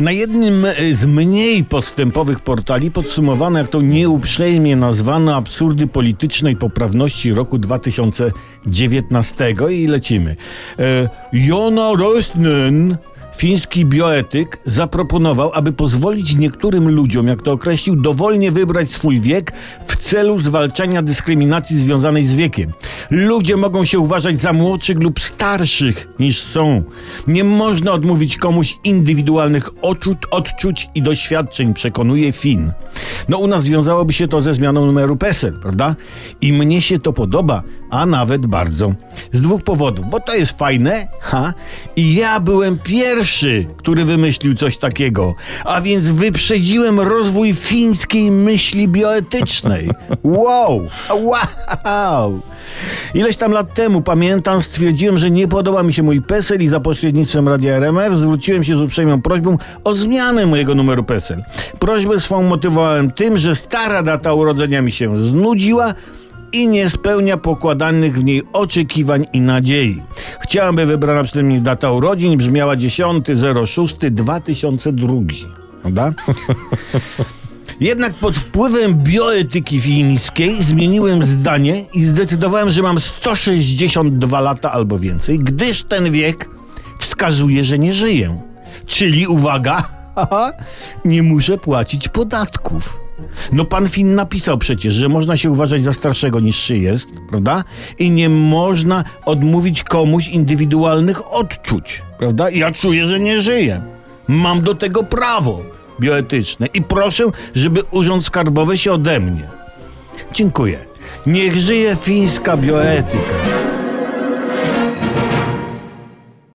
Na jednym z mniej postępowych portali podsumowano, jak to nieuprzejmie nazwano, absurdy politycznej poprawności roku 2019 i lecimy. E, Jona Rosnen, fiński bioetyk, zaproponował, aby pozwolić niektórym ludziom, jak to określił, dowolnie wybrać swój wiek w celu zwalczania dyskryminacji związanej z wiekiem. Ludzie mogą się uważać za młodszych lub starszych niż są. Nie można odmówić komuś indywidualnych odczuć, odczuć i doświadczeń, przekonuje Fin. No u nas wiązałoby się to ze zmianą numeru PESEL, prawda? I mnie się to podoba, a nawet bardzo. Z dwóch powodów, bo to jest fajne, ha? I ja byłem pierwszy, który wymyślił coś takiego, a więc wyprzedziłem rozwój fińskiej myśli bioetycznej. Wow! Wow! Ileś tam lat temu, pamiętam, stwierdziłem, że nie podoba mi się mój PESEL i za pośrednictwem Radia RMF zwróciłem się z uprzejmą prośbą o zmianę mojego numeru PESEL. Prośbę swą motywowałem tym, że stara data urodzenia mi się znudziła, i nie spełnia pokładanych w niej oczekiwań i nadziei. Chciałem, by wybrana przeze mnie data urodzin brzmiała 10.06.2002. Prawda? Jednak pod wpływem bioetyki fińskiej zmieniłem zdanie i zdecydowałem, że mam 162 lata albo więcej, gdyż ten wiek wskazuje, że nie żyję. Czyli uwaga, nie muszę płacić podatków. No pan Fin napisał przecież, że można się uważać za starszego niż się jest, prawda? I nie można odmówić komuś indywidualnych odczuć, prawda? Ja czuję, że nie żyję. Mam do tego prawo bioetyczne i proszę, żeby Urząd Skarbowy się ode mnie. Dziękuję. Niech żyje fińska bioetyka.